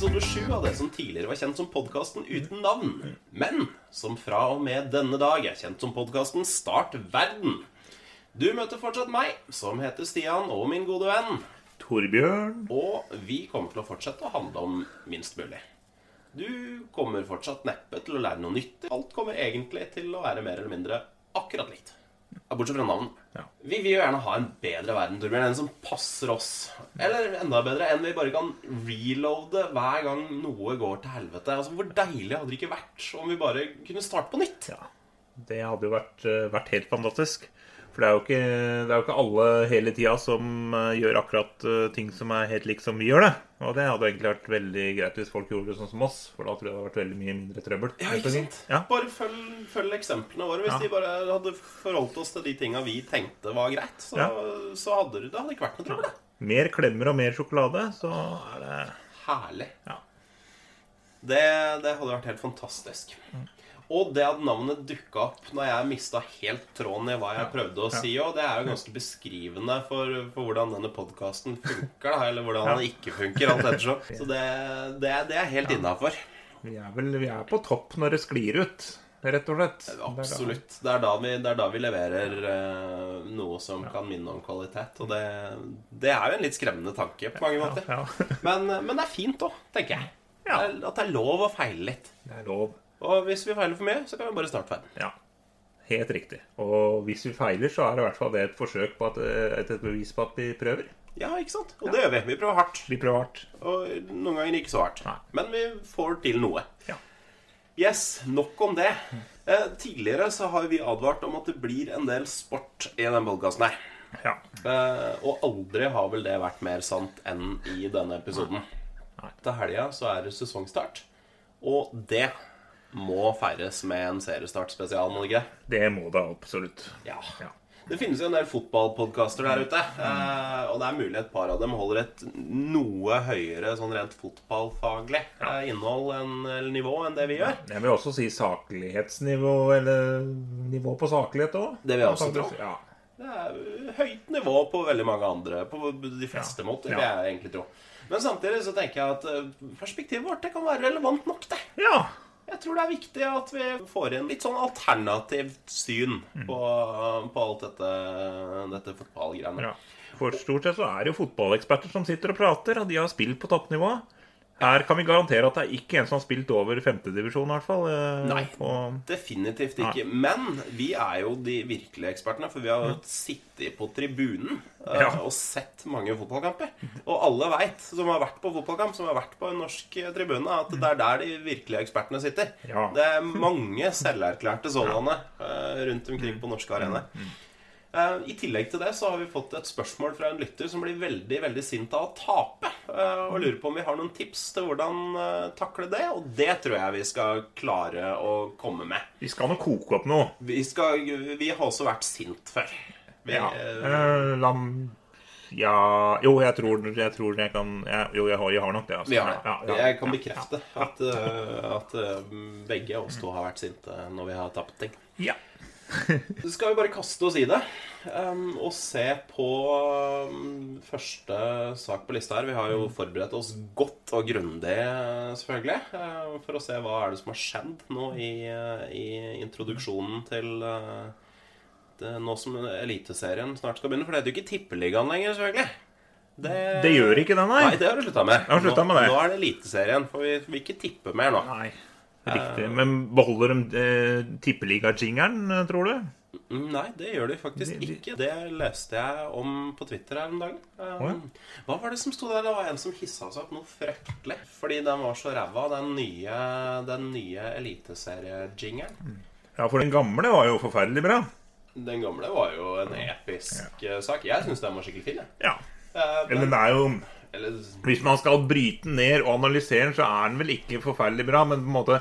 Episode sju av det som tidligere var kjent som podkasten uten navn, men som fra og med denne dag er kjent som podkasten Start verden. Du møter fortsatt meg, som heter Stian, og min gode venn. Torbjørn. Og vi kommer til å fortsette å handle om minst mulig. Du kommer fortsatt neppe til å lære noe nytt. Alt kommer egentlig til å være mer eller mindre akkurat likt. Bortsett fra navn. Ja. Vi vil jo gjerne ha en bedre verden, Torbjørn. En som passer oss. Eller enda bedre, en vi bare kan reloade hver gang noe går til helvete. Altså, Hvor deilig hadde det ikke vært om vi bare kunne starte på nytt? Ja, det hadde jo vært, eh, vært helt fantastisk. For det er jo ikke, det er jo ikke alle hele tida som eh, gjør akkurat eh, ting som er helt likt som vi gjør det. Og det hadde egentlig vært veldig greit hvis folk gjorde det sånn som oss. For da tror jeg det hadde vært veldig mye mindre trøbbel. Ja, ikke sant? Ja. Bare følg, følg eksemplene våre. Hvis Ja. de bare hadde forholdt oss til de tinga vi tenkte var greit, så, Ja. så hadde det, det hadde ikke vært noe trøbbel. Mer klemmer og mer sjokolade, så er det Herlig. Ja. Det, det hadde vært helt fantastisk. Og det at navnet dukka opp når jeg mista helt tråden i hva jeg prøvde å si òg, det er jo ganske beskrivende for, for hvordan denne podkasten funker, da, eller hvordan den ikke funker, alt ettersom. Så det, det, det er helt innafor. Vi er vel vi er på topp når det sklir ut, rett og slett. Absolutt. Det er da vi, er da vi leverer eh, noe som kan minne om kvalitet. Og det, det er jo en litt skremmende tanke på mange måter. Ja, Men, men det er fint òg, tenker jeg. Ja. At det er lov å feile litt. det er lov. Og hvis vi feiler for mye, så kan vi bare starte feil. Ja, helt riktig. Og hvis vi feiler, så er det i hvert fall det et forsøk på at, eh, et, et bevis på at vi prøver. Ja, ikke sant? Og det gjør vi. Vi prøver hardt. Vi prøver hardt. Og noen ganger ikke så hardt. Nei. Men vi får til noe. Ja. Yes, nok om det. Eh, tidligere så har vi advart om at det blir en del sport i den podkasten her. ja. Eh, og aldri har vel det vært mer sant enn i denne episoden. Nei. Til helga så er det sesongstart, og det må feires med en seriestart-spesial, må det ikke? Det må det absolutt. Ja. Ja. Det finnes jo en del fotballpodkaster der ute, eh, og det er mulig et par av dem holder et noe høyere sånn rent fotballfaglig eh, innhold enn, eller nivå enn det vi gjør. Jeg vil også si saklighetsnivå, eller nivå på saklighet òg. Det vil jeg også tro. Ja. Det er høyt nivå på veldig mange andre, på de fleste Ja. måter, vil jeg egentlig tro. Men samtidig så tenker jeg at eh, perspektivet vårt det kan være relevant nok, det. ja. Jeg tror det er viktig at vi får inn litt sånn alternativt syn Mm. på, på alt dette, dette fotballgreiene. ja. For stort sett så er det jo fotballeksperter som sitter og prater, og de har spilt på toppnivå. Her kan vi garantere at det er ikke en som har spilt over femtedivisjon, i hvert fall. eh, Nei. på- Definitivt ikke. Men vi er jo de virkelige ekspertene, for vi har sittet på tribunen eh, Mm. Ja. og sett mange fotballkamper. Og alle veit, som har vært på fotballkamp, som har vært på en norsk eh, tribune, at det er der de virkelige ekspertene sitter. Ja. Det er mange selverklærte sådanne rundt omkring på norske arenaer. Eh, I tillegg til det så har vi fått et spørsmål fra en lytter som blir veldig veldig sint av å tape. eh, Og lurer på om vi har noen tips til hvordan eh, takle det. Og det tror jeg vi skal klare å komme med. Vi skal nå koke opp noe. Vi, skal, vi har også vært sint før. Vi, Ja. Eh, lam... Ja Jo, jeg tror jeg, tror jeg kan jeg, Jo, jeg har, jeg har nok det. Altså. Ja. Ja, ja, Jeg kan bekrefte at, at begge oss to har vært sinte når vi har tapt ting. Ja. Så skal vi bare kaste oss i det um, og se på um, første sak på lista her. Vi har jo forberedt oss godt og grundig, selvfølgelig, uh, for å se hva er det som har skjedd nå i, uh, i introduksjonen til uh, det, nå som Eliteserien snart skal begynne. For det heter jo ikke Tippeligaen lenger, selvfølgelig. Det, Det gjør ikke det, nei. Nei, det har du slutta med. Nå, med nå er det Eliteserien, for vi vil ikke tippe mer nå. Nei. Riktig. Men beholder de eh, tippeliga-jingeren, eh, tror du? Mm, Nei, det gjør de faktisk ikke. Det leste jeg om på Twitter her om dagen. Um. Hva var det som sto der? Det var en som hissa seg opp noe fryktelig. Fordi den var så ræva, den nye, den nye eliteseriejingeren. Ja, for den gamle var jo forferdelig bra. Den gamle var jo en episk ja. sak. Jeg syns den var skikkelig fin. Ja. men, Eller den er jo eller, Hvis man skal bryte den ned og analysere den, så er den vel ikke forferdelig bra, men på en måte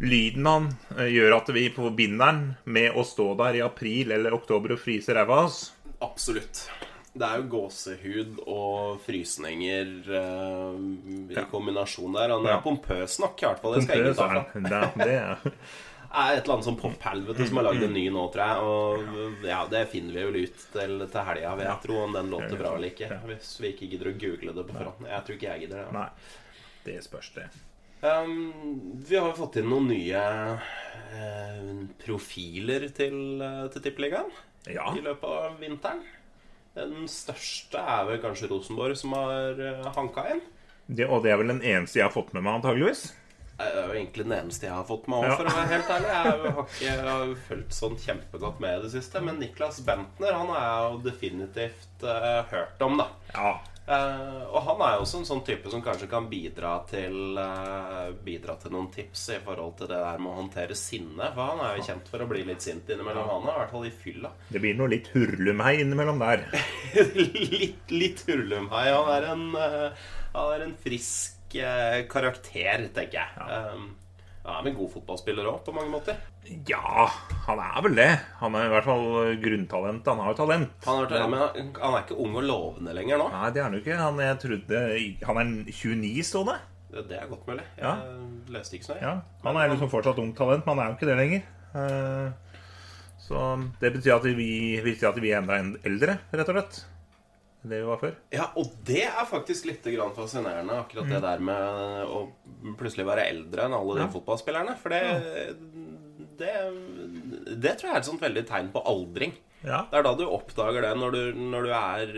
lyden han eh, gjør at vi forbinder den med å stå der i april eller oktober og fryse ræva av oss. absolutt. Det er jo gåsehud og frysninger uh, i Ja. kombinasjon der. Han er Ja. pompøs nok, i hvert fall. Det skal ingen ta fra. Er et eller annet sånn pophelvete som har lagd en ny nå, tror jeg. Og ja, det finner vi vel ut til, til helga, vil jeg tro, om den låter bra eller ikke. Hvis vi ikke gidder å google det på forhånd. Jeg tror ikke jeg gidder det. Nei. Det spørs, det. Um, vi har jo fått inn noen nye uh, profiler til, uh, til Tippeligaen Ja. i løpet av vinteren. Den største er vel kanskje Rosenborg, som har uh, hanka inn. det. Og det er vel den eneste jeg har fått med meg, antageligvis. Det er jo egentlig den eneste jeg har fått med òg, for å være helt ærlig. Jeg har ikke fulgt sånn kjempegodt med i det siste. Men Niklas Bentner han er jeg jo definitivt uh, hørt om, da. Ja. Uh, og han er jo også en sånn type som kanskje kan bidra til uh, Bidra til noen tips i forhold til det der med å håndtere sinne. For han er jo kjent for å bli litt sint innimellom, han er i hvert fall i fylla. Det blir noe litt hurlumhei innimellom der. litt litt hurlumhei. Han er en, uh, han er en frisk eh, karakter, tenker jeg. Um, han er en god fotballspiller òg, på mange måter. Ja, han er vel det. Han er i hvert fall grunntalent. Han har jo talent. Han er, men han- er ikke ung og lovende lenger nå. Nei, det er han jo ikke. Han, jeg trodde, han er 29 stående. Det det er godt mulig. Jeg Ja. leste ikke så nøye. Ja, Han er liksom fortsatt ungt talent, men han er jo ikke det lenger. Eh, Så det betyr at vi, betyr at vi er enda eldre, rett og slett. Det vi var før. Ja, og det er faktisk litt grann fascinerende, akkurat det der med å plutselig være eldre enn alle de Ja. fotballspillerne. For det, det, det tror jeg er et sånt veldig tegn på aldring. Ja. Det er da du oppdager det, når du, når du er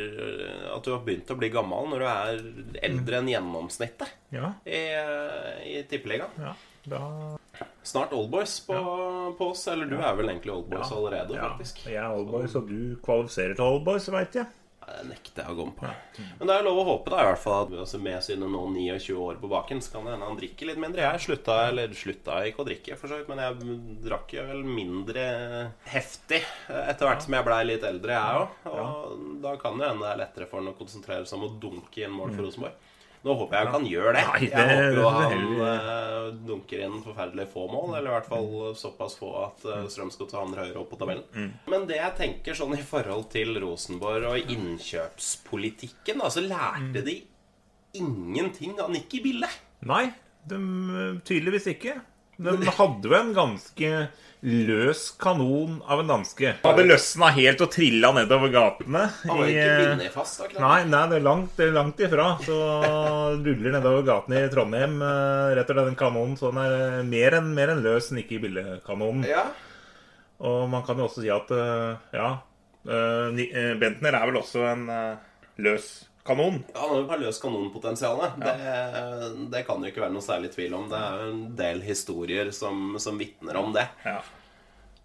At du har begynt å bli gammel når du er eldre enn gjennomsnittet Ja. i, i Tippeligaen. ja. Da Snart Oldboys på, på oss. Eller du er vel egentlig Oldboys Ja. allerede, ja. faktisk. Jeg er oldboys, og du kvalifiserer til oldboys, veit jeg. Det nekter jeg å gå med på. Men det er lov å håpe da i hvert fall at altså, med sine nå 29 år på baken, så kan det hende han drikker litt mindre. Jeg slutta eller slutta ikke å drikke, for så vidt, men jeg drakk jo vel mindre heftig etter hvert som jeg blei litt eldre, jeg òg. Og da kan det hende det er lettere for han å konsentrere seg om å dunke inn mål for Rosenborg. Nå håper jeg han gjør det. Jeg håper jo det han eh, dunker inn forferdelig få mål, eller i hvert fall såpass få at uh, ta havner høyere opp på tabellen. Men det jeg tenker sånn i forhold til Rosenborg og innkjøpspolitikken, da, så lærte de ingenting av Nikki Bille. Nei, de, tydeligvis ikke. De hadde jo en ganske løs kanon av en danske. Hadde løsna helt og trilla nedover gatene. Han var ikke eh, fast. da. Nei, nei, det er langt, det er langt ifra. Så ruller nedover gatene i Trondheim eh, rett og slett en kanon. Så den er eh, mer enn mer enn løs Nikki Bille-kanonen. Ja, Og man kan jo også si at eh, ja Bentner er vel også en løs kanon. Han har løst kanonpotensialet. Det, det kan jo ikke være noe særlig tvil om. Det er jo en del historier som, som vitner om det. Ja.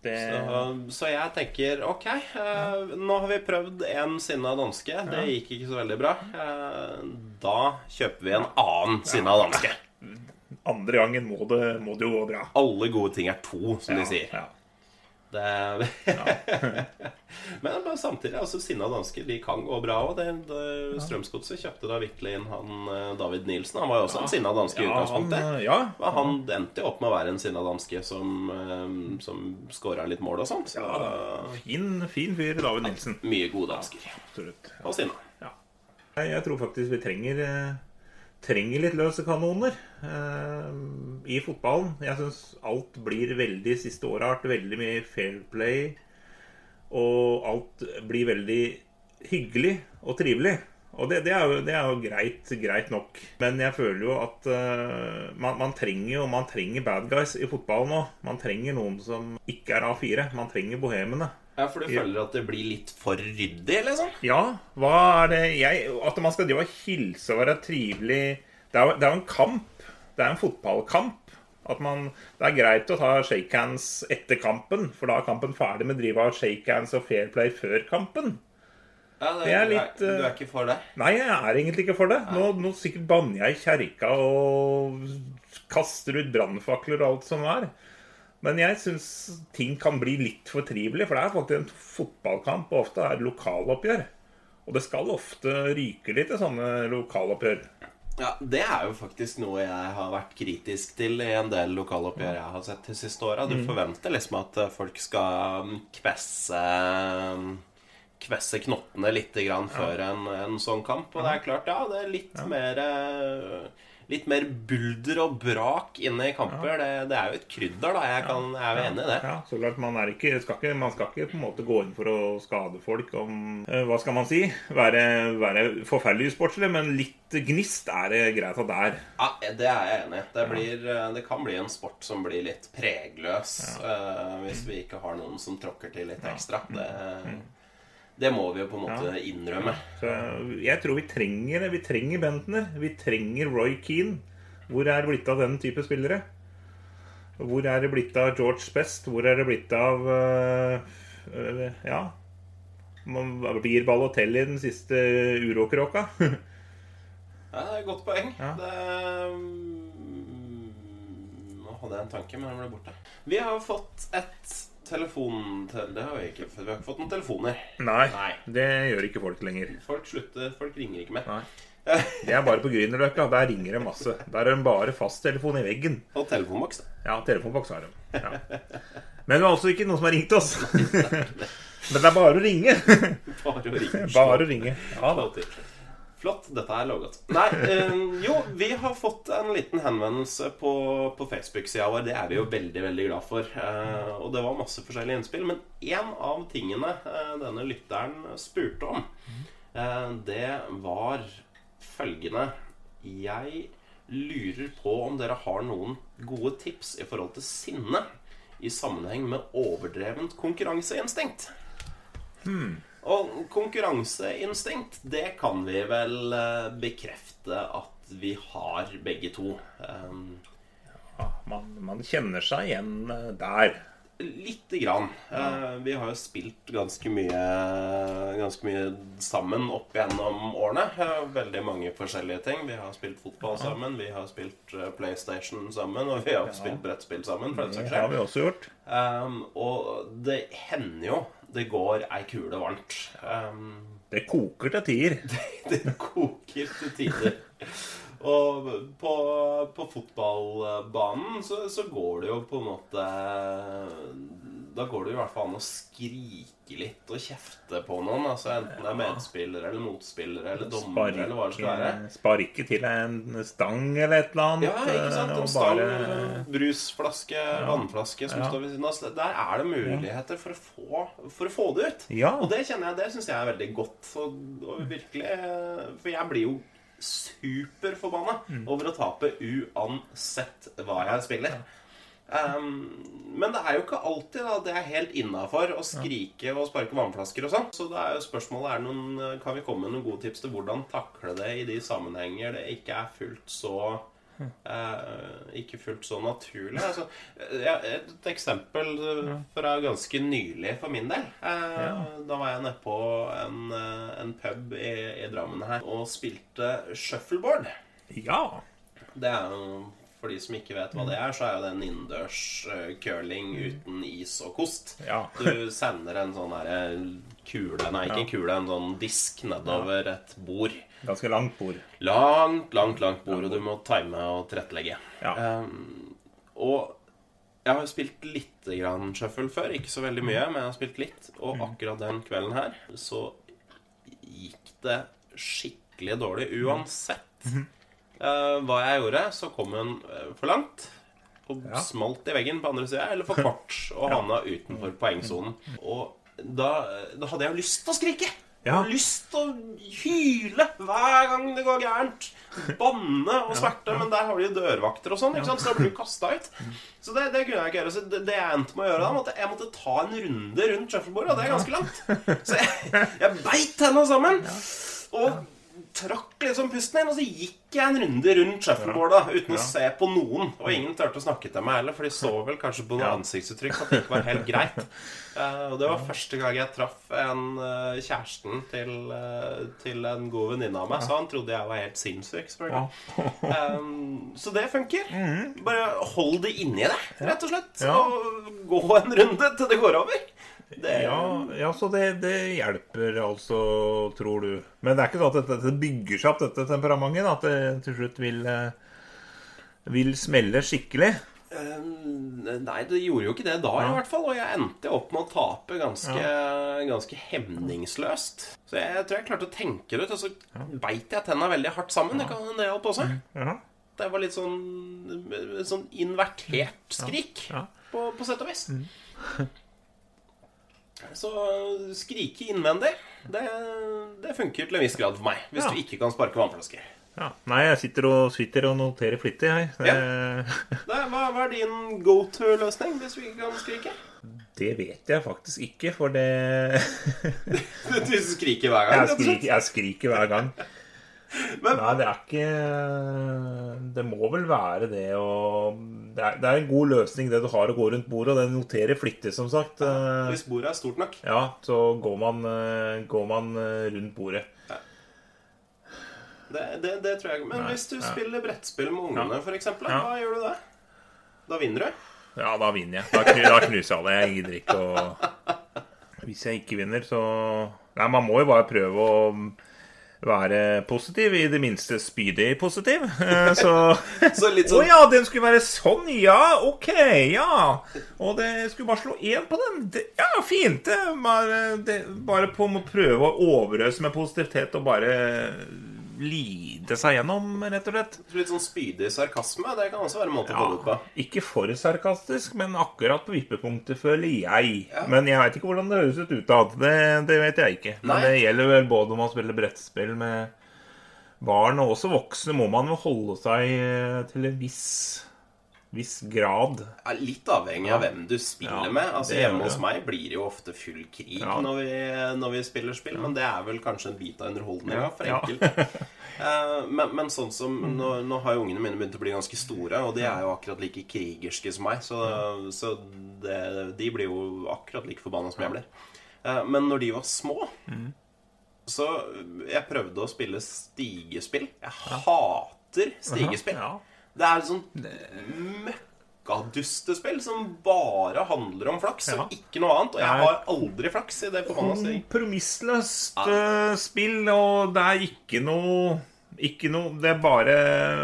Det, Så, så jeg tenker ok, eh, nå har vi prøvd en sinna danske. Det gikk ikke så veldig bra. Eh, da kjøper vi en annen sinna danske. andre gangen må det, må det jo gå bra. Alle gode ting er to, som de sier. Ja. Det... Men bare samtidig, altså sinna dansker de kan gå bra òg. Strømsgodset kjøpte da virkelig inn han eh, David Nilsen. Han var jo også en sinna danske i Ja, han, utgangspunktet. ja, Men han endte jo opp med å være en sinna danske som, eh, som scora litt mål og sånt. Så fin, fin fyr, David Nilsen. mye gode dansker. Absolutt. Og sinna. Jeg, jeg tror faktisk vi trenger eh, Trenger litt løse kanoner eh, i fotballen. Jeg syns alt blir veldig Siste året har vært veldig mye fair play. Og alt blir veldig hyggelig og trivelig. Og det, det, er jo, det er jo greit, greit nok. Men jeg føler jo at eh, man, man trenger jo man trenger bad guys i fotballen nå. Man trenger noen som ikke er A4. Man trenger bohemene. Ja, For du føler at det blir litt for ryddig, liksom? Ja, hva er det jeg At man skal drive og hilse og være trivelig Det er jo en kamp. Det er en fotballkamp. At man, det er greit å ta shakehands etter kampen, for da er kampen ferdig med å drive av shakehands og fair play før kampen. Ja, det, Det er du, er, du er ikke for det? Nei, jeg er egentlig ikke for det. Nå, nå sikkert banner jeg i kjerka og kaster ut brannfakler og alt som er. Men jeg syns ting kan bli litt for trivelig, for det er faktisk en fotballkamp, og ofte er det lokaloppgjør. Og det skal ofte ryke litt i sånne lokaloppgjør. Ja, Det er jo faktisk noe jeg har vært kritisk til i en del lokaloppgjør jeg har sett de siste åra. Du forventer liksom at eh, folk skal um, kvesse um, Kvesse knottene litt grann før en, en sånn kamp. Og det er klart, ja, det er litt mer eh, litt mer bulder og brak inne i kamper. Det, det er jo et krydder, da. Jeg, kan, jeg er jo enig i det. Ja, så klart Man, ikke, skal ikke, man skal ikke på en måte gå inn for å skade folk om eh, Hva skal man si? Være, være forferdelig usportslig, men litt gnist er det greit at det er. Ja, Det er jeg enig i. Det, blir, eh, det kan bli en sport som blir litt pregløs eh, hvis vi ikke har noen som tråkker til litt ekstra. Det, det må vi jo på en måte innrømme. Så jeg tror vi trenger det. Vi trenger Bentner. Vi trenger Roy Keane. Hvor er det blitt av den type spillere? Hvor er det blitt av George Best? Hvor er det blitt av uh, Ja Man blir Balotelli den siste uråkråka? Ja, det er et godt poeng. Ja. Det, mm, nå hadde jeg en tanke, men den ble borte. Vi har fått et telefon... Det har vi ikke. for Vi har ikke fått noen telefoner. Nei, Nei. det gjør ikke folk lenger. Folk slutter, folk ringer ikke mer. Nei. Det er bare på Grünerløkka. Der ringer det masse. Der er det bare fasttelefon i veggen. Og telefonboks. Ja, telefonboks har de. Ja. Men det er altså ikke noen som har ringt oss. Men det er bare å ringe. Bare å ringe. Bare å ringe. Ja da. Flott. Dette er lovgodt. Nei, øh, jo, vi har fått en liten henvendelse på, på Facebook-sida vår. Det er vi jo veldig veldig glad for. Eh, og det var masse forskjellige innspill. Men én av tingene eh, denne lytteren spurte om, eh, det var følgende Jeg lurer på om dere har noen gode tips i forhold til sinne i sammenheng med overdrevent konkurranseinstinkt. Og konkurranseinstinkt, det kan vi vel eh, bekrefte at vi har begge to. Um, Ja, man, man kjenner seg igjen eh, der. Lite grann. Eh, vi har jo spilt ganske mye, ganske mye sammen opp gjennom årene. Veldig mange forskjellige ting. Vi har spilt fotball sammen, vi har spilt PlayStation sammen, og vi har spilt brettspill sammen. for Det har vi også gjort. Um, og det hender jo det går ei kule varmt. Um, Det koker til tider. det koker til tider. Og på, på fotballbanen så, så går det jo på en måte Da går det i hvert fall an å skrike litt og kjefte på noen. Altså Enten det er medspillere eller motspillere eller dommer, eller hva det skal være. Sparke, til en stang eller et eller annet. Ja, ikke sant? eh, En stang, bare- brusflaske, vannflaske som Ja. står ved siden av. Der er det muligheter for å få, for å få det ut. Ja. Og det kjenner jeg, det syns jeg er veldig godt. Og, og virkelig For jeg blir jo superforbanna Mm. over å tape uansett hva jeg spiller. Um, men det er jo ikke alltid da, det er helt innafor å skrike og sparke vannflasker og sånn. Så det er jo spørsmålet er noen, kan vi komme med noen gode tips til hvordan takle det i de sammenhenger det ikke er fullt så Uh, ikke fullt så naturlig. Altså, ja, et eksempel eh, fra ganske nylig for min del. Eh, Da var jeg nede på en, eh, en pub i, i Drammen her og spilte shuffleboard. ja. Det er jo For de som ikke vet hva det er, så er jo det en innendørs eh, curling uten is og kost. Ja. Du sender en sånn her kule Nei, ikke en kule, en sånn disk nedover et bord. Ganske langt bord. Langt, langt, langt bord, og du må time og tilrettelegge. Ja. Um, og jeg har spilt litt grann shuffle før. Ikke så veldig mye, men jeg har spilt litt. Og akkurat den kvelden her så gikk det skikkelig dårlig. Uansett eh, hva jeg gjorde, så kom hun eh, for langt. Og Ja. smalt i veggen på andre sida, eller for kort, og havna utenfor poengsonen. Og da, da hadde jeg jo lyst til å skrike. Jeg lyst til å hyle hver gang det går gærent. Banne og sverte. Men der har de dørvakter og sånn, så da blir du kasta ut. Så det, det kunne jeg ikke gjøre. Så det, det jeg endte med å gjøre da, måtte, jeg måtte ta en runde rundt shuffleboardet, og det er ganske langt. Så jeg, jeg beit tenna sammen. Og trakk liksom pusten inn, og så gikk jeg en runde rundt shuffleboardet uten å se på noen. Og ingen turte å snakke til meg heller, for de så vel kanskje på noe ansiktsuttrykk at det ikke var helt greit. Uh, og det var første gang jeg traff en uh, kjæresten til, uh, til en god venninne av meg, så han trodde jeg var helt sinnssyk. Um, så det funker. Bare hold det inni deg, rett og slett. Ja. Og gå en runde til det går over. Det, Ja, ja, så det, det hjelper altså, tror du. Men det er ikke sånn at dette, bygger seg opp, dette temperamentet? At det til slutt vil, eh, vil smelle skikkelig? Eh, Nei, det gjorde jo ikke det da, i hvert fall. Og jeg endte opp med å tape ganske, ganske hemningsløst. Så jeg tror jeg klarte å tenke det ut. Og så beit jeg tenna veldig hardt sammen. Det kan det hjelpe også. Ja. Det var litt sånn Sånn invertert skrik, Ja. På, på sett og vis. Så skrike innvendig, det, det funker til en viss grad for meg. Hvis Ja. du ikke kan sparke vannflasker. Ja. Nei, jeg sitter og, sitter og noterer flittig, jeg. Det, Det, hva, hva er din go to-løsning hvis du ikke kan skrike? det vet jeg faktisk ikke, for det Du skriker hver gang? Jeg skriker, jeg skriker hver gang. Men- Nei, det er ikke Det må vel være det å det er, det er en god løsning, det du har å gå rundt bordet, og det noterer flittig, som sagt. Ja, Hvis bordet er stort nok. Ja, så går man, eh, går man eh, rundt bordet. Det, det, det tror jeg Men Nei, hvis du ja. spiller brettspill med ungene, eksempel, Ja. hva gjør du da? Da vinner du. Ja, da vinner jeg. Da, da knuser jeg alle. Jeg gidder ikke å Hvis jeg ikke vinner, så Nei, man må jo bare prøve å være positiv. I det minste spydig positiv. Eh, Så Så litt Å sånn ja, den skulle være sånn, ja, ok, ja. Og det skulle bare slå én på den. Det, ja, fint. Det, bare, det, bare på å prøve å overøse med positivitet og bare lide seg gjennom, rett og slett. Litt sånn spydig sarkasme. Det kan også være en måte å få ut på. Ikke for sarkastisk, men akkurat på vippepunktet, føler jeg. Ja. Men jeg veit ikke hvordan det høres ut utad. Det, det vet jeg ikke. Men Nei. det gjelder vel både om man spiller brettspill med barn og også voksne, må man jo holde seg eh, til en viss, viss grad. Ja, litt avhengig av hvem du spiller Ja, med. Altså Hjemme hos meg blir det jo ofte full krig Ja. når, vi, når vi spiller spill, men det er vel kanskje en bit av underholdninga, for ja. enkelt. Eh, men, men sånn som nå, nå har jo ungene mine begynt å bli ganske store, og de er jo akkurat like krigerske som meg, så, så det, de blir jo akkurat like forbanna som jeg blir. Eh, men når de var små Mm. så jeg prøvde å spille stigespill. Jeg hater stigespill. Ja. Det er et sånt møkkadustespill som bare handler om flaks Ja. og ikke noe annet. Og jeg har aldri flaks i det forbanna sting. Kompromissløst eh, spill, og det er ikke noe Ikke noe Det er bare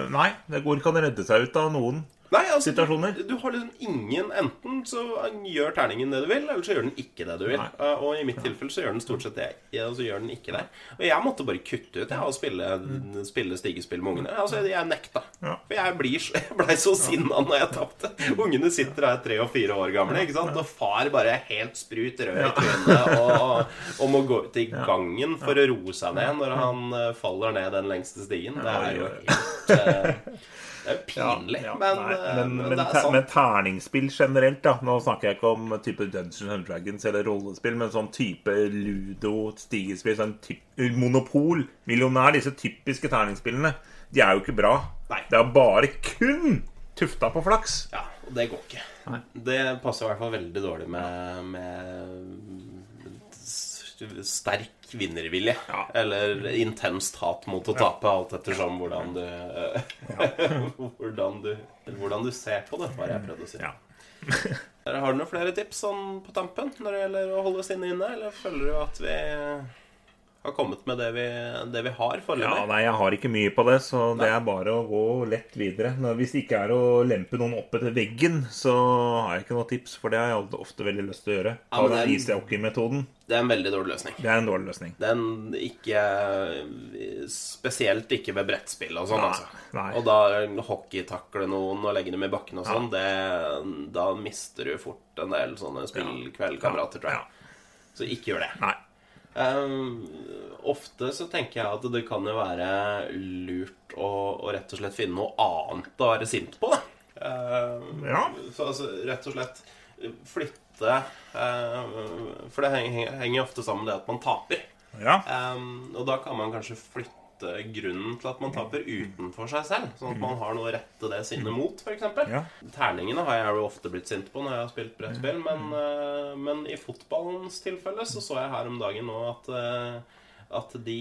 Nei, det går ikke an å redde seg ut av noen. Nei, altså, Situasjoner. Du, du har liksom ingen Enten så gjør terningen det du vil, eller så gjør den ikke det du vil. Uh, og i mitt tilfelle så gjør den stort sett det, og så gjør den ikke det. Og jeg måtte bare kutte ut jeg, og spille, spille stigespill med ungene. Altså, jeg nekta. Ja. For jeg, blir, så- jeg blei så sinna når jeg tapte. Ungene sitter her tre og fire år gamle, ikke sant? og far bare er helt sprut rød i trynet og, og må gå ut i gangen for å roe seg ned når han eh, faller ned den lengste stigen. Det er jo helt eh, Det er jo pinlig, Ja, ja, men, nei, eh, men, men det er sant. men terningsspill generelt, da. Nå snakker jeg ikke om type Dungeons and Dragons eller rollespill, men sånn type ludo, stigespill, sånn typ, Monopol, Millionær, disse typiske terningsspillene, de er jo ikke bra. Nei. Det er bare kun tufta på flaks. Ja, og det går ikke. Det passer i hvert fall veldig dårlig med, med s- sterk vinnervilje. Ja. Eller intenst hat mot å tape, alt ettersom hvordan du, hvordan du Hvordan du ser på det, var jeg prøvde å si. Ja. Har du noen flere tips sånn på tampen når det gjelder å holde oss inne inne, eller føler du at vi har kommet med det vi, det vi har Ja, nei, jeg har ikke mye på det, så det er bare å gå lett videre. Når- Hvis det ikke er å lempe noen opp etter veggen, så har jeg ikke noe tips, for det har jeg ofte veldig lyst til å gjøre. Ta ja, den det er- easy hockey-metoden. Det er en veldig dårlig løsning. Det er en dårlig løsning. Den ikke Spesielt ikke ved brettspill og sånn, altså. nei. Og da hockeytakle noen og legge dem i bakken og sånn, det, da mister du fort en del sånne spillkveldkamerater, tror jeg. Ja. Så ikke gjør det. Nei. Um, ofte så tenker jeg at det kan jo være lurt å, å rett og slett finne noe annet å være sint på. Um, Ja. Så altså rett og slett flytte uh, For det henger, henger ofte sammen med det at man taper. Ja. Um, og da kan man kanskje flytte grunnen til at man taper utenfor seg selv. Sånn at man har noe å rette det sinnet mot, f.eks. Ja. Terningene har jeg jo ofte blitt sint på når jeg har spilt brettspill, men, men i fotballens tilfelle så så jeg her om dagen nå at at de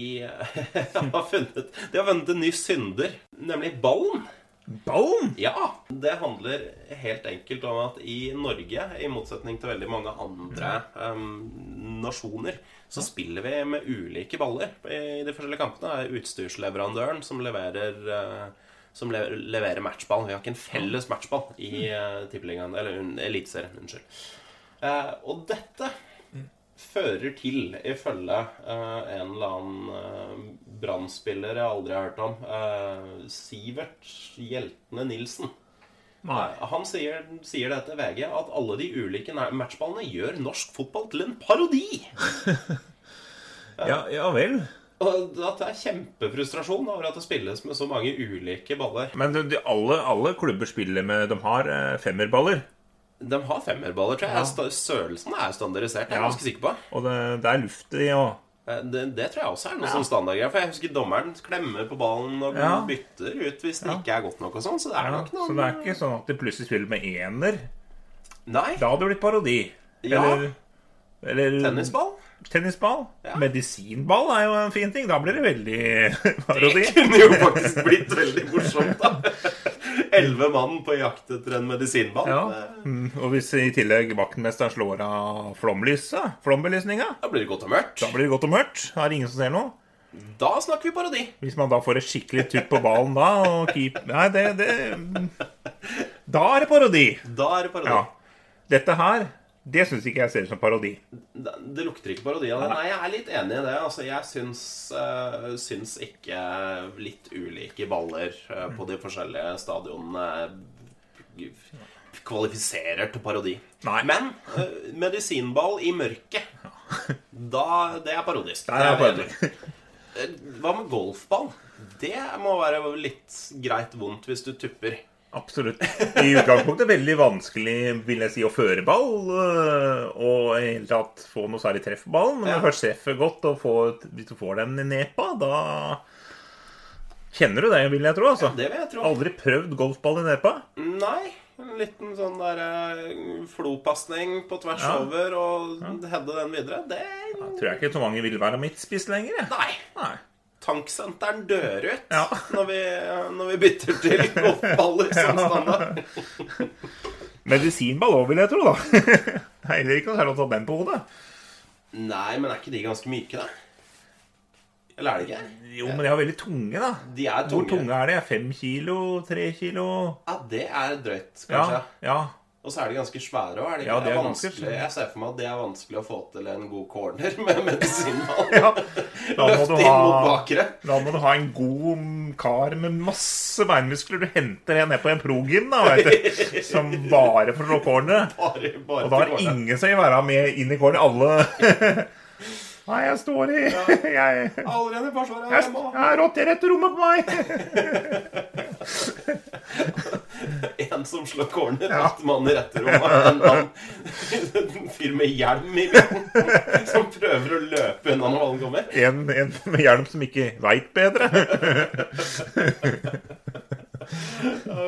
har funnet De har funnet en ny synder, nemlig ballen. Ballen! Ja, det handler helt enkelt om at i Norge, i motsetning til veldig mange andre um, nasjoner, så spiller vi med ulike baller. I de forskjellige kampene er utstyrsleverandøren som leverer uh, som leverer matchball. Vi har ikke en felles matchball i uh, Tippeligaen Eller Eliteserien, unnskyld. Uh, og dette fører til, ifølge uh, en eller annen uh, Brann-spiller jeg aldri har hørt om, uh, Sivert Hjeltene Nilsen Nei. Han sier, sier det til VG at alle de ulike matchballene gjør norsk fotball til en parodi. Ja, ja vel. Og at det er kjempefrustrasjon over at det spilles med så mange ulike baller. Men de, alle, alle klubber spiller med De har femmerballer. De har femmerballer, tror jeg. Ja. Størrelsen er standardisert. Jeg er Ja. ganske sikker på. Og det, det er luft i og Eh, Det, det tror jeg også er noe sånn standardgreier. For jeg husker dommeren klemmer på ballen og Ja. bytter ut hvis det ikke er godt nok. og sånn Så det er ja, nok noen Så det er ikke sånn at de plutselig spiller med ener. Nei. Da hadde det blitt parodi. Ja. Eller, eller Tennisball? Tennisball. Ja. Medisinball er jo en fin ting. Da blir det veldig parodi. Det kunne jo faktisk blitt veldig morsomt, da. Elleve mann på jakt etter en medisinball. Ja. Mm, Og hvis i tillegg vaktmesteren slår av flomlyset, flombelysninga, Da blir det godt og mørkt. da blir det godt og mørkt. Da er det ingen som ser noe. Da snakker vi parodi. Hvis man da får et skikkelig tupp på ballen da og keep Nei, det, det Da er det parodi. Da er det parodi. Ja. Dette her, det syns ikke jeg ser ut som parodi. Det, det lukter ikke parodi av det. Nei, jeg er litt enig i det. Altså, jeg syns, uh, syns ikke litt ulike baller uh, på de forskjellige stadionene kvalifiserer til parodi. Nei. Men medisinball i mørket, da Det er parodisk. Det er Det parodi. jeg enig i. Eh, Hva med golfball? Det må være litt greit vondt hvis du tupper. Absolutt. I utgangspunktet veldig vanskelig vil jeg si, å føre ball. øh, Og i hele tatt få noe særlig treff på ballen. Når Ja. først treffer godt, og får, hvis du får den i nepa, da kjenner du det, vil jeg tro. altså. Det vil jeg tro. Aldri prøvd golfball i nepa? Nei. En liten sånn der eh, flopasning på tvers Ja. over og heade den videre. Det Tror jeg ikke så mange vil være midtspiss lenger. jeg. Nei. Nei. Tanksenteren dør ut Ja. når, vi, når vi bytter til golfballer som standard. Medisinball òg, vil jeg tro, da. Det er heller ikke noe særlig å ta den på hodet. Nei, men er ikke de ganske myke, da? Eller er de ikke? Jo, men de er veldig tunge, da. De er Hvor tunge. tunge er de? Fem kilo? Tre kilo? Ja, det er drøyt, Ja. ja. Og så er de ganske svære òg. Ja, det er vanskelig. Jeg ser for meg at det er vanskelig å få til en god corner med medisinball. ja. Løft inn mot bakre. bakere. da må du ha en god kar med masse beinmuskler. Du henter en ned på en progym, da, vet du. Som bare får slå corner. Bare, bare Og da er ingen som vil være med inn i corner. Alle Nei, jeg står i Jeg, Allerede forsvaret jeg, hjemme jeg rotter etter rommet på meg. En som slår corner, Ja. åtte mann i rette rommet. En en fyr med hjelm i midten, som prøver å løpe unna når ballen kommer. En, en med hjelm som ikke veit bedre.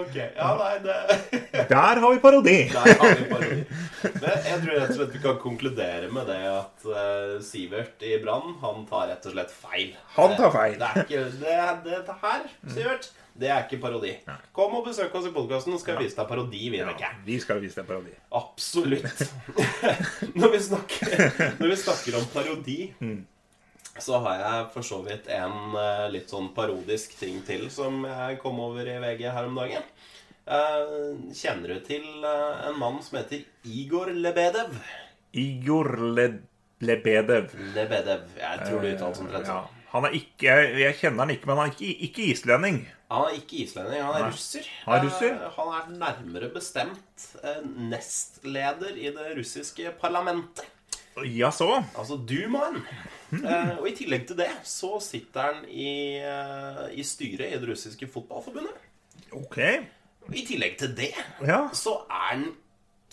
Ok, ja, nei, det Der har vi parodi. Der har vi parodi. Men jeg tror rett og slett vi kan konkludere med det at uh, Sivert i Brann, han tar rett og slett feil. Han tar feil. Det, er ikke det, det, det her, Sivert, det er ikke parodi. Kom og besøk oss i podkasten, så skal jeg vise deg parodi, vi, Ja, vi skal vise deg parodi. Absolutt. når, vi snakker, når vi snakker om parodi, så har jeg for så vidt en eh, litt sånn parodisk ting til som jeg kom over i VG her om dagen. Eh, kjenner du til eh, en mann som heter Igor Lebedev? Igor Le Lebedev. Lebedev. Jeg tror du uttaler som omtrent Ja. Han er ikke, jeg, jeg kjenner han ikke, men han er ikke, ikke islending. Han er ikke islending, han er Nei. russer. Han er russer? Eh, Han er nærmere bestemt eh, nestleder i det russiske parlamentet. Ja, så? Altså Dumaen. Eh, og i tillegg til det så sitter han i, eh, i styret i det russiske fotballforbundet. Ok. Og i tillegg til det Ja. så er han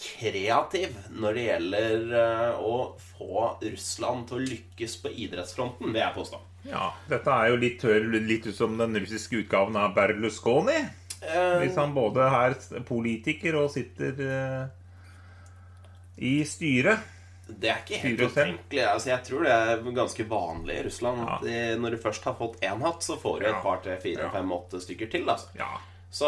kreativ når det gjelder eh, å få Russland til å lykkes på idrettsfronten, vil jeg påstå. ja. Dette er jo litt, litt ut som den russiske utgaven av Berlusconi. Hvis han både er politiker og sitter i styret. Det er ikke helt utenkelig. Altså, jeg tror det er ganske vanlig i Russland. Ja. at de- Når du først har fått én hatt, så får du Ja. et par, tre, fire, Ja. fem, åtte stykker til. Altså. Ja. Så,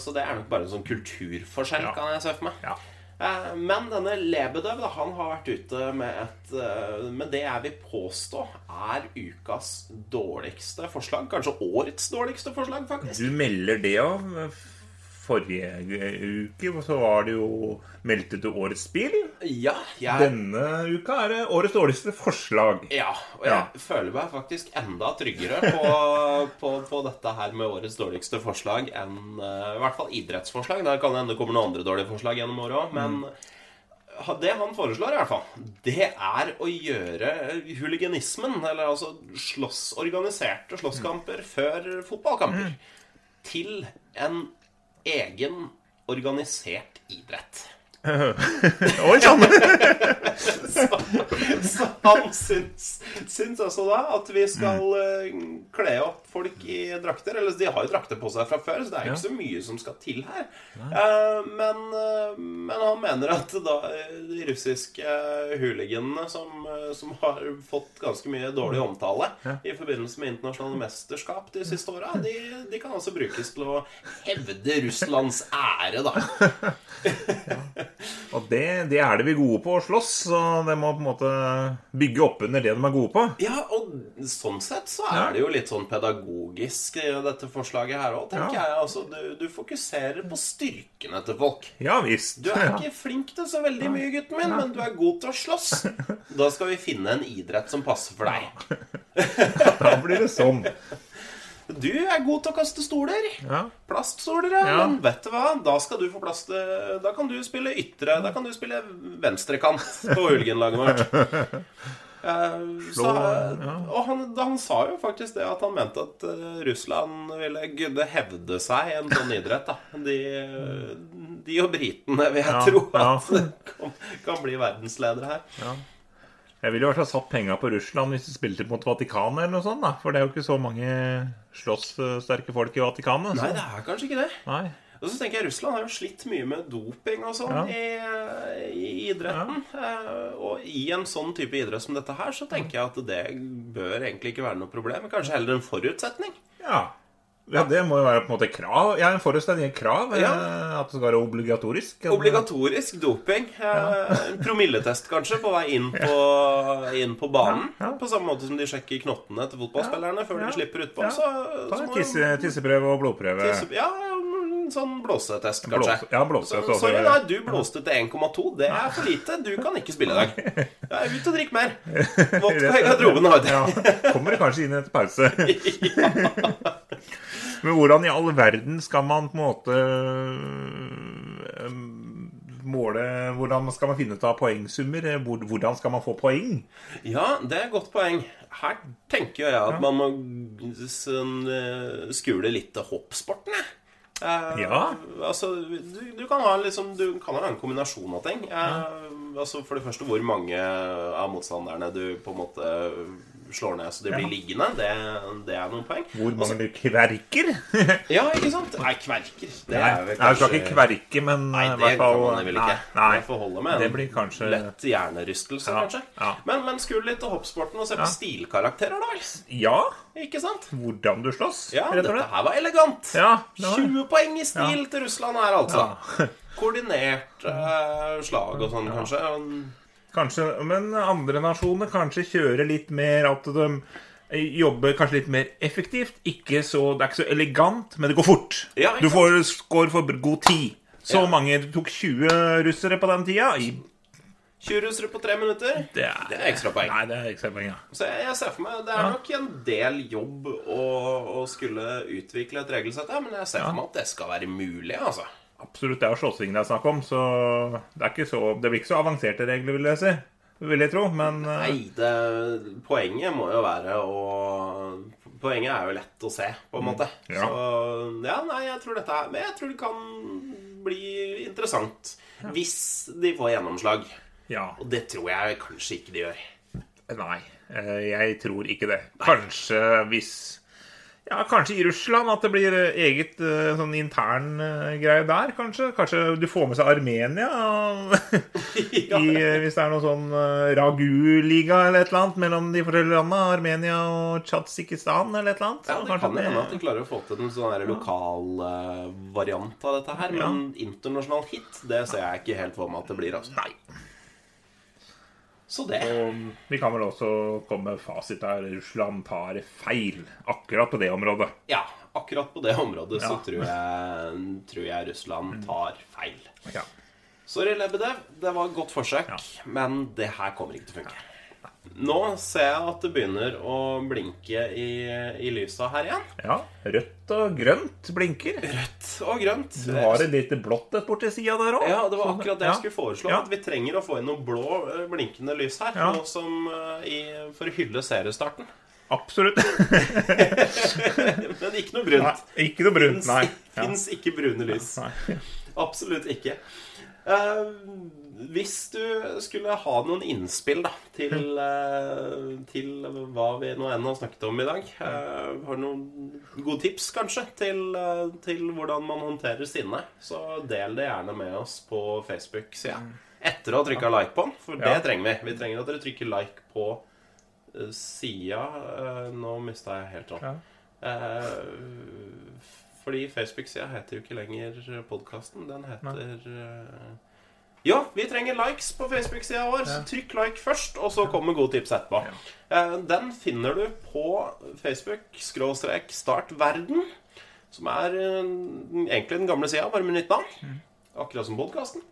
så det er nok bare en sånn kulturforskjell, Ja. kan jeg se for meg. ja. Eh, Men denne Lebedøv, da, han har vært ute med et eh, Med det jeg vil påstå er ukas dårligste forslag. Kanskje årets dårligste forslag, faktisk. Du melder det av forrige uke så var det jo meldte til årets spill. Ja, jeg, Denne uka er det årets dårligste forslag. ja, og jeg Ja. føler meg faktisk enda tryggere på, på, på dette her med årets dårligste forslag enn uh, i hvert fall idrettsforslag. Der kan det hende det kommer noen andre dårlige forslag gjennom året òg, men mm. det han foreslår, i hvert fall, det er å gjøre huliganismen, eller altså slåss, organiserte slåsskamper før fotballkamper, til en egen organisert idrett. Oi sann! Så, så han syns, syns altså da at vi skal eh, kle opp folk i drakter. Eller de har jo drakter på seg fra før, så det er jo ikke så mye som skal til her. Eh, men, eh, men han mener at da de russiske hooliganene som, som har fått ganske mye dårlig omtale i forbindelse med internasjonale mesterskap de siste åra, de, de kan altså brukes til å hevde Russlands ære, da. Og det, det er det vi er gode på, å slåss. Så det må på en måte bygge opp under det de er gode på. Ja, og sånn sett så er det jo litt sånn pedagogisk, i dette forslaget her òg, tenker Ja. jeg. Altså, du, du fokuserer på styrkene til folk. Ja visst. Du er ikke flink til så veldig mye, gutten min, men du er god til å slåss. Da skal vi finne en idrett som passer for deg. Da blir det sånn. Du er god til å kaste stoler. Ja. Plaststoler, ja. Men vet du hva? Da skal du få plass til Da kan du spille ytre. Da kan du spille venstrekant på hooliganlaget vårt. Eh, så, ja. og han, han sa jo faktisk det at han mente at eh, Russland ville gudde hevde seg i en sånn idrett. da De, de og britene vil jeg Ja, tro at kan, kan bli verdensledere her. Jeg ville i hvert fall satt penga på Russland hvis de spilte mot Vatikanet eller noe sånt. da For det er jo ikke så mange slåsssterke folk i Vatikanet. Nei, det er kanskje ikke det. Nei. Og så tenker jeg Russland har jo slitt mye med doping og sånn Ja. i, i idretten. Ja. og i en sånn type idrett som dette her, så tenker jeg at det bør egentlig ikke være noe problem. Kanskje heller en forutsetning. Ja. Ja, det må jo være på en måte krav. Ja, en forutsetning krav. Ja. eh, At det skal være obligatorisk. Obligatorisk doping. Ja. En promilletest kanskje på vei inn på, inn på banen. Ja, ja. På samme måte som de sjekker knottene til fotballspillerne før Ja. de slipper utpå. Ja. Så, Ta så tisse, tisseprøve og blodprøve. tisse- Ja, en sånn blåsetest, kanskje. Blåse- ja, blåsetest Så, så- sorry, nei, du blåste til 1,2. Det er for lite. Du kan ikke spille i dag. Ja, ut og drikk mer. Vodka i garderoben. Ja, kommer det kanskje inn etter pause. Men hvordan i all verden skal man på en måte øh, måle Hvordan skal man finne ut av poengsummer? Hvordan skal man få poeng? Ja, det er et godt poeng. Her tenker jeg at man må sånn, eh, skule litt til hoppsporten, jeg. Eh, Ja. Altså, du, du, kan ha liksom, du kan ha en kombinasjon av ting. Eh, altså, for det første, hvor mange av motstanderne du på en måte slår ned så de blir Ja. liggende. Det, det er noen poeng. Hvor mange så- kverker? Ja, ikke sant? Nei, kverker. Det Nei, er vel jeg skal ikke kverke, men Nei, det hvert fall kan man vel ikke. Nei, nei får holde med Det blir kanskje lett hjernerystelse, Ja, kanskje. ja. Men, men skulle litt til hoppsporten og se på Ja. stilkarakterer, da. Ja, Ikke sant? hvordan du slåss, Ja, rett og dette her var elegant. Ja, var 20 poeng i stil til Russland her, altså. Ja. Koordinert uh, slag og sånn, kanskje. Kanskje, men andre nasjoner kanskje kjører litt mer at de jobber kanskje litt mer effektivt. Ikke så, det er ikke så elegant, men det går fort. Ja, du får score for god tid. Så Ja. mange Det tok 20 russere på den tida. I, 20 russere på tre minutter. det, er, Det er ekstrapoeng. Nei, det er ekstrapoeng, ja. Så jeg, jeg ser for meg Det er Ja. nok en del jobb å, å skulle utvikle et regelsett her, men jeg ser for meg at det skal være mulig, altså. Absolutt, det er jo slåssing det er snakk om, så det, er ikke så det blir ikke så avanserte regler, vil jeg si. Vil jeg tro, men eh, Nei, det, poenget må jo være å Poenget er jo lett å se, på en måte. Mm. Ja. Så ja, nei, jeg tror dette er Men jeg tror det kan bli interessant hvis de får gjennomslag. ja. Og det tror jeg kanskje ikke de gjør. Nei, eh, jeg tror ikke det. Kanskje hvis Ja, kanskje i Russland at det blir eh, eget eh, sånn intern eh, greie der, kanskje. Kanskje du får med seg Armenia ja. i, hvis det er noe sånn Ragu-liga eller et eller annet mellom de forskjellige landene. Armenia og Tsjadsjikistan eller et eller annet. Ja, Det kanskje kan hende at de klarer å få til en sånn lokal variant av dette her. Men internasjonal hit, det ser jeg ikke helt for meg at det blir. altså. Nei. Så det Og vi kan vel også komme med fasit der Russland tar feil akkurat på det området. Ja, akkurat på det området så tror jeg, tror jeg Russland tar feil. Ja. Sorry, Lebedev. Det var et godt forsøk, men det her kommer ikke til å funke. Nå ser jeg at det begynner å blinke i, i lysa her igjen. ja. Rødt og grønt blinker. Rødt og grønt. Du har et lite blått et borti sida der òg. Ja, det var akkurat det jeg skulle foreslå. Ja. At vi trenger å få inn noe blå eh, blinkende lys her. Ja. Noe som eh, i, For å hylle seriestarten. Absolutt. Men ikke noe brunt. Nei, ikke noe brunt, Fins nei. Ja. fins ikke brune lys. Nei. Absolutt ikke. Eh, hvis du skulle ha noen innspill da, til, eh, til hva vi nå enn har snakket om i dag eh, Har du noen gode tips, kanskje, til, eh, til hvordan man håndterer sinne, så del det gjerne med oss på Facebook-sida. Etter å ha trykka like på den, for det trenger vi. Vi trenger at dere trykker like på sida. Nå mista jeg helt tråden. Ja. Fordi Facebook-sida heter jo ikke lenger podkasten. Den heter Ja, vi trenger likes på Facebook-sida vår. Så trykk like først, og så kommer gode tips etterpå. Eh, den finner du på Facebook-startverden Start Verden. Som er eh, egentlig den gamle sida, bare med nytt navn. Akkurat som podkasten.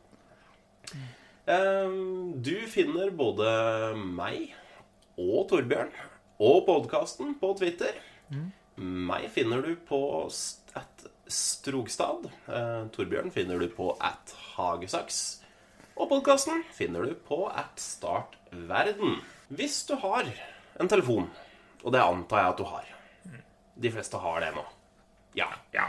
Du finner både meg og Torbjørn og podkasten på Twitter. Meg finner du på at Strogstad. Eh, Torbjørn finner du på at Hagesaks. Og podkasten finner du på at Startverden. Hvis du har en telefon, og det antar jeg at du har De fleste har det nå. Ja. Ja.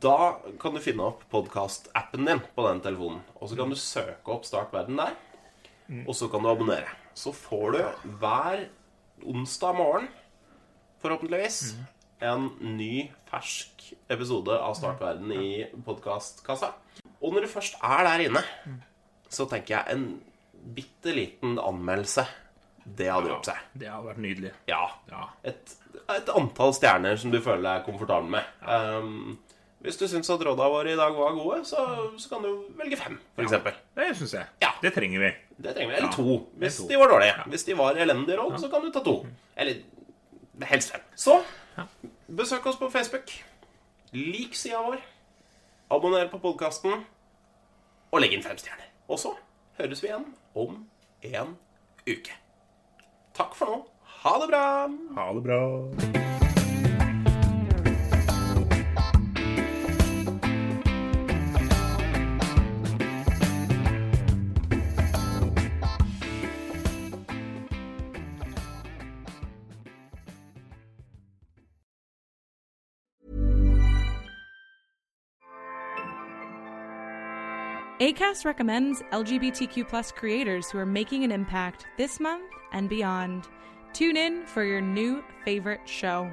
Da kan du finne opp podkastappen din på den telefonen. Og så kan du søke opp Start verden der. Og så kan du abonnere. Så får du hver onsdag morgen, forhåpentligvis, en ny, fersk episode av Start verden i podkastkassa. Og når du først er der inne, så tenker jeg en bitte liten anmeldelse. Det hadde gjort seg. Det hadde vært nydelig. Ja. Ja. Et, et antall stjerner som du føler deg komfortabel med. Um, hvis du syns at råda våre i dag var gode, så, så kan du velge fem, f.eks. eksempel Det syns jeg. Ja. Det trenger vi. Det trenger vi. Eller Ja, to, hvis to. de var dårlige. Hvis de var elendige råd, så kan du ta to. Eller helst fem. Så besøk oss på Facebook. Lik sida vår. Abonner på podkasten. Og legg inn fem stjerner. Og så høres vi igjen om en uke. Takk for nå. Ha det bra. Ha det bra. ACAST recommends LGBTQ plus creators who are making an impact this month and beyond. Tune in for your new favorite show.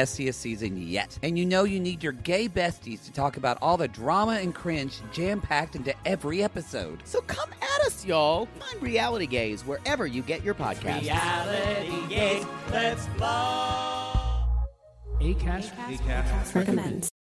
messiest season yet. And you know you need your gay besties to talk about all the drama and cringe jam packed into every episode. So come at us, y'all. Find Reality Gays wherever you get your podcasts. Reality Gaze, let's blow. ACAST, recommends.